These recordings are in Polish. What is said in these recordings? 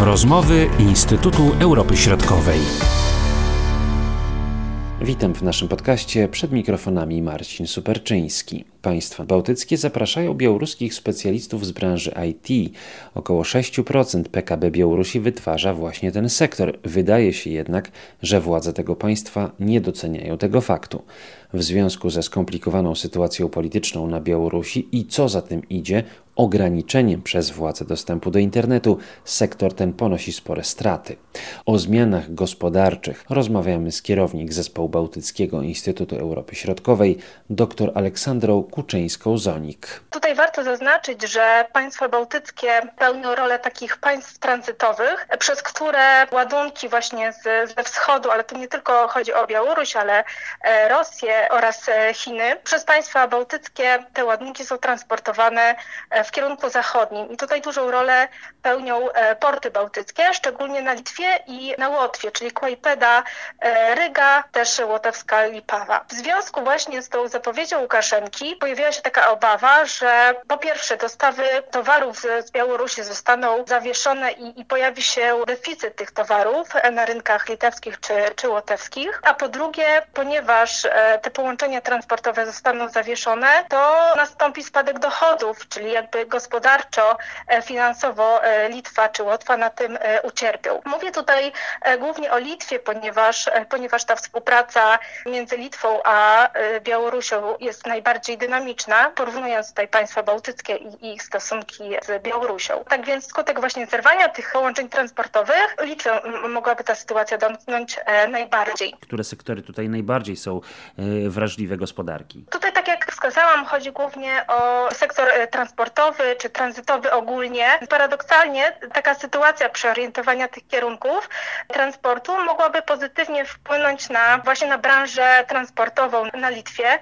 Rozmowy Instytutu Europy Środkowej. Witam w naszym podcaście przed mikrofonami Marcin Superczyński. Państwa bałtyckie zapraszają białoruskich specjalistów z branży IT. Około 6% PKB Białorusi wytwarza właśnie ten sektor. Wydaje się jednak, że władze tego państwa nie doceniają tego faktu. W związku ze skomplikowaną sytuacją polityczną na Białorusi i co za tym idzie, ograniczeniem przez władze dostępu do internetu, sektor ten ponosi spore straty. O zmianach gospodarczych rozmawiamy z kierownik zespołu Bałtyckiego Instytutu Europy Środkowej, dr Aleksandrą Kuczyńską-Zonik. Tutaj warto zaznaczyć, że państwa bałtyckie pełnią rolę takich państw tranzytowych, przez które ładunki właśnie z, ze wschodu, ale tu nie tylko chodzi o Białoruś, ale e, Rosję oraz e, Chiny, przez państwa bałtyckie te ładunki są transportowane e, w kierunku zachodnim. I tutaj dużą rolę pełnią porty bałtyckie, szczególnie na Litwie i na Łotwie, czyli Kłajpeda, Ryga, też Łotewska Lipawa. W związku właśnie z tą zapowiedzią Łukaszenki pojawiła się taka obawa, że po pierwsze dostawy towarów z, Białorusi zostaną zawieszone i, i, pojawi się deficyt tych towarów na rynkach litewskich czy, czy łotewskich, a po drugie, ponieważ e, te połączenia transportowe zostaną zawieszone, to nastąpi spadek dochodów, czyli jakby gospodarczo, e, finansowo e, Litwa czy Łotwa na tym ucierpią. Mówię tutaj głównie o Litwie, ponieważ, ponieważ ta współpraca między Litwą a Białorusią jest najbardziej dynamiczna porównując tutaj państwa bałtyckie i ich stosunki z Białorusią. Tak więc skutek właśnie zerwania tych połączeń transportowych Litwę mogłaby ta sytuacja dotknąć e, najbardziej. Które sektory tutaj najbardziej są e, wrażliwe gospodarki? Tutaj, tak jak wskazałam, chodzi głównie o sektor e, czy tranzytowy ogólnie. Paradoksalnie taka sytuacja przeorientowania tych kierunków transportu mogłaby pozytywnie wpłynąć na właśnie na branżę transportową na Litwie,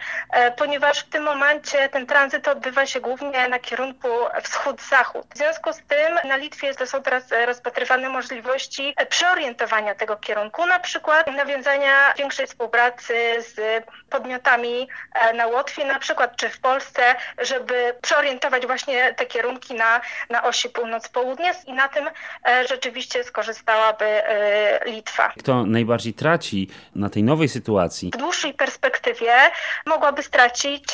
ponieważ w tym momencie momencie ten tranzyt odbywa się głównie na kierunku wschód-zachód. W związku z tym na Litwie to są teraz rozpatrywane możliwości przeorientowania tego kierunku, na przykład nawiązania większej współpracy z podmiotami e, na Łotwie, na przykład czy w Polsce, żeby przeorientować właśnie te kierunki na, na osi północ-południe i na tym e, rzeczywiście skorzystałaby e, Litwa. Kto najbardziej traci na tej nowej sytuacji? W dłuższej perspektywie mogłaby stracić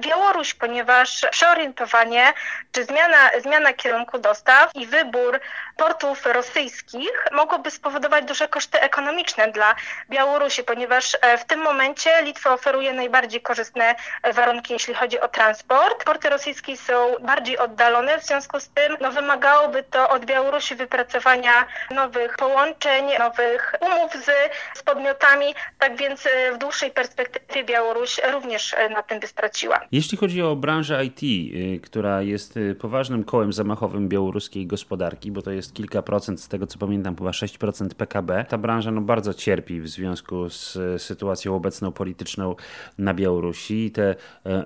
Białoruś, ponieważ przeorientowanie czy zmiana, zmiana kierunku dostaw i wybór portów rosyjskich mogłoby spowodować duże koszty ekonomiczne dla Białorusi, ponieważ e, w tym momencie Litwa oferuje najbardziej korzystne warunki, jeśli chodzi o transport. Porty rosyjskie są bardziej oddalone, w związku z tym no, wymagałoby to od Białorusi wypracowania nowych połączeń, nowych umów z, z podmiotami, tak więc e, w dłuższej perspektywie Białoruś również e, na tym by straciła. Jeśli chodzi o branżę IT, y, która jest poważnym kołem zamachowym białoruskiej gospodarki, bo to jest kilka procent, z tego co pamiętam, chyba 6% PKB, ta branża no, bardzo cierpi w związku z sytuacją obecną polityczną na Białorusi. Te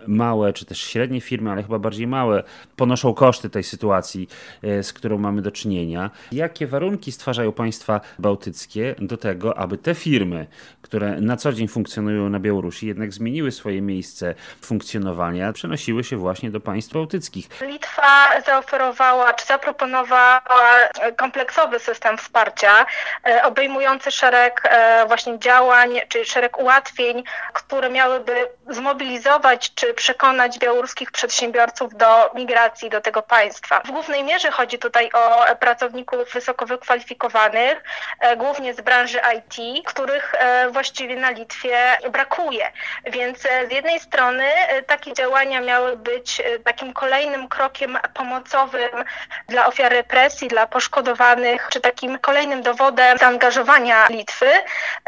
małe czy też średnie firmy, ale chyba bardziej małe, ponoszą koszty tej sytuacji, z którą mamy do czynienia. Jakie warunki stwarzają państwa bałtyckie do tego, aby te firmy, które na co dzień funkcjonują na Białorusi, jednak zmieniły swoje miejsce funkcjonowania? funkcjonowania przenosiły się właśnie do państw bałtyckich. Litwa zaoferowała czy zaproponowała kompleksowy system wsparcia e, obejmujący szereg e, właśnie działań czy szereg ułatwień, które miałyby zmobilizować czy przekonać białoruskich przedsiębiorców do do tego państwa. W głównej mierze chodzi tutaj o pracowników wysoko wykwalifikowanych, e, głównie z branży IT, których właściwie na Litwie brakuje. Więc z jednej strony takie działania miały być e, takim kolejnym krokiem pomocowym dla ofiar represji, dla poszkodowanych, czy takim kolejnym dowodem zaangażowania Litwy,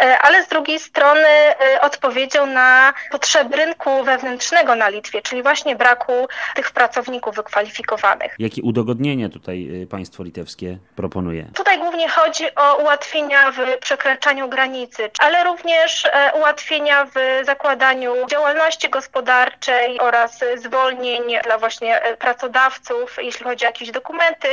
e, ale z drugiej strony e, odpowiedzią na potrzeby rynku wewnętrznego na Litwie, czyli właśnie braku tych pracowników wykwalifikowanych. Jakie udogodnienia tutaj państwo litewskie proponuje? Tutaj głównie chodzi o ułatwienia w przekraczaniu granicy, ale również ułatwienia w zakładaniu działalności gospodarczej, oraz zwolnień dla właśnie e, pracodawców, jeśli chodzi o jakieś dokumenty,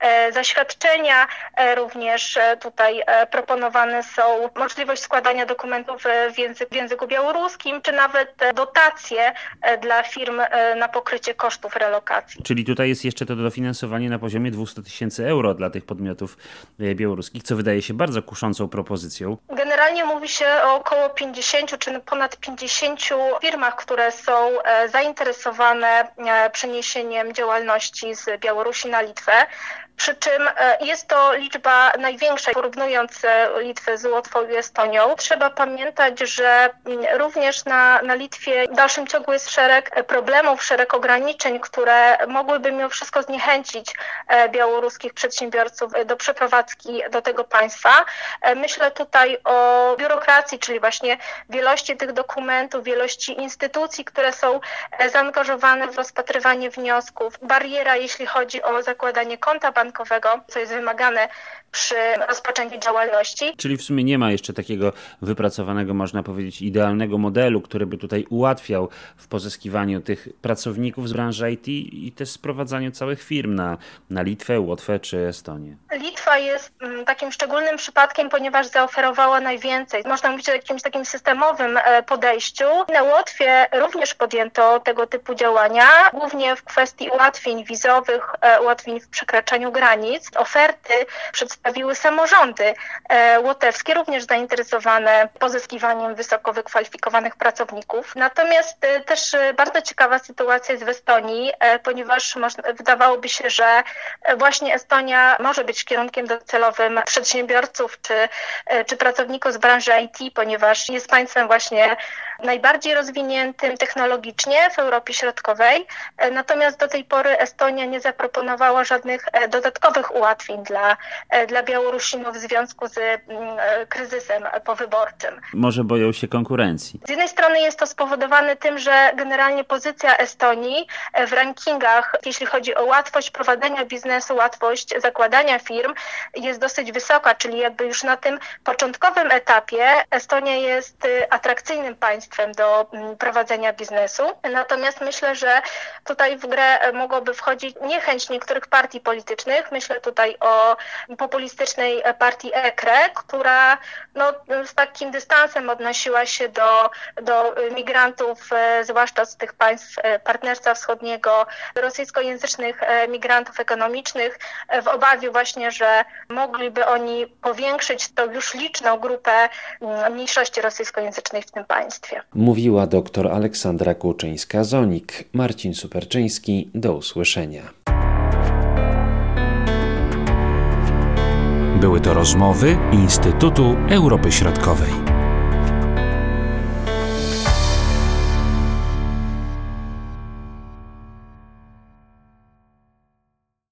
e, zaświadczenia. E, również tutaj proponowane są możliwość składania dokumentów w, języku, w języku białoruskim, czy nawet dotacje dla firm na pokrycie kosztów relokacji. Czyli tutaj jest jeszcze to dofinansowanie na poziomie 200 tysięcy euro dla tych podmiotów e, białoruskich, co wydaje się bardzo kuszącą propozycją. Generalnie mówi się o około 50 czy ponad 50 firmach, które są e, zainteresowane e, przeniesieniem działalności z Białorusi na Litwę. Przy czym jest to liczba największa, porównując Litwę z Łotwą i Estonią. Trzeba pamiętać, że mm, również na, na Litwie w dalszym ciągu jest szereg problemów, szereg ograniczeń, które mogłyby mimo wszystko zniechęcić białoruskich przedsiębiorców do przeprowadzki do tego państwa. Myślę tutaj o biurokracji, czyli właśnie wielości tych dokumentów, wielości instytucji, które są zaangażowane w rozpatrywanie wniosków, bariera, jeśli chodzi o zakładanie konta bankowego, bankowego, co jest wymagane przy rozpoczęciu działalności. Czyli w sumie nie ma jeszcze takiego wypracowanego, można powiedzieć, idealnego modelu, który by tutaj ułatwiał w pozyskiwaniu tych pracowników z branży IT i też sprowadzaniu całych firm na, na Litwę, Łotwę czy Estonię. Litwa jest mm, takim szczególnym przypadkiem, ponieważ zaoferowała najwięcej. Można mówić o jakimś takim systemowym e, podejściu. Na Łotwie również podjęto tego typu działania, głównie w kwestii ułatwień wizowych, e, ułatwień w przekraczaniu granic. Oferty przedstawiły samorządy e, łotewskie, również zainteresowane pozyskiwaniem wysoko wykwalifikowanych pracowników. Natomiast też bardzo ciekawa sytuacja jest w Estonii, ponieważ wydawałoby się, że właśnie Estonia może być kierunkiem docelowym przedsiębiorców czy, czy pracowników z branży IT, ponieważ jest państwem właśnie najbardziej rozwiniętym technologicznie w Europie Środkowej. Natomiast do tej pory Estonia nie zaproponowała żadnych dodatkowych ułatwień dla, dla Białorusinów w związku z mm, kryzysem powyborczym. Może boją się konkurencji. Z jednej strony jest to spowodowane tym, że generalnie pozycja Estonii w rankingach, jeśli chodzi o łatwość prowadzenia biznesu, łatwość zakładania firm, jest dosyć wysoka, czyli jakby już na tym początkowym etapie Estonia jest y, atrakcyjnym państwem do mm, prowadzenia biznesu. Natomiast myślę, że tutaj w grę mogłoby wchodzić niechęć niektórych partii politycznych. Myślę tutaj o populistycznej partii EKRE, która no, z takim dystansem odnosiła się do, do migrantów, e, zwłaszcza z tych państw e, partnerstwa wschodniego, rosyjskojęzycznych e, migrantów ekonomicznych, w obawie właśnie, że mogliby oni powiększyć tą już liczną grupę mniejszości rosyjskojęzycznej w tym państwie. Mówiła dr Aleksandra Kłuczyńska-Zonik. Marcin Superczyński. Do usłyszenia. Były to rozmowy Instytutu Europy Środkowej.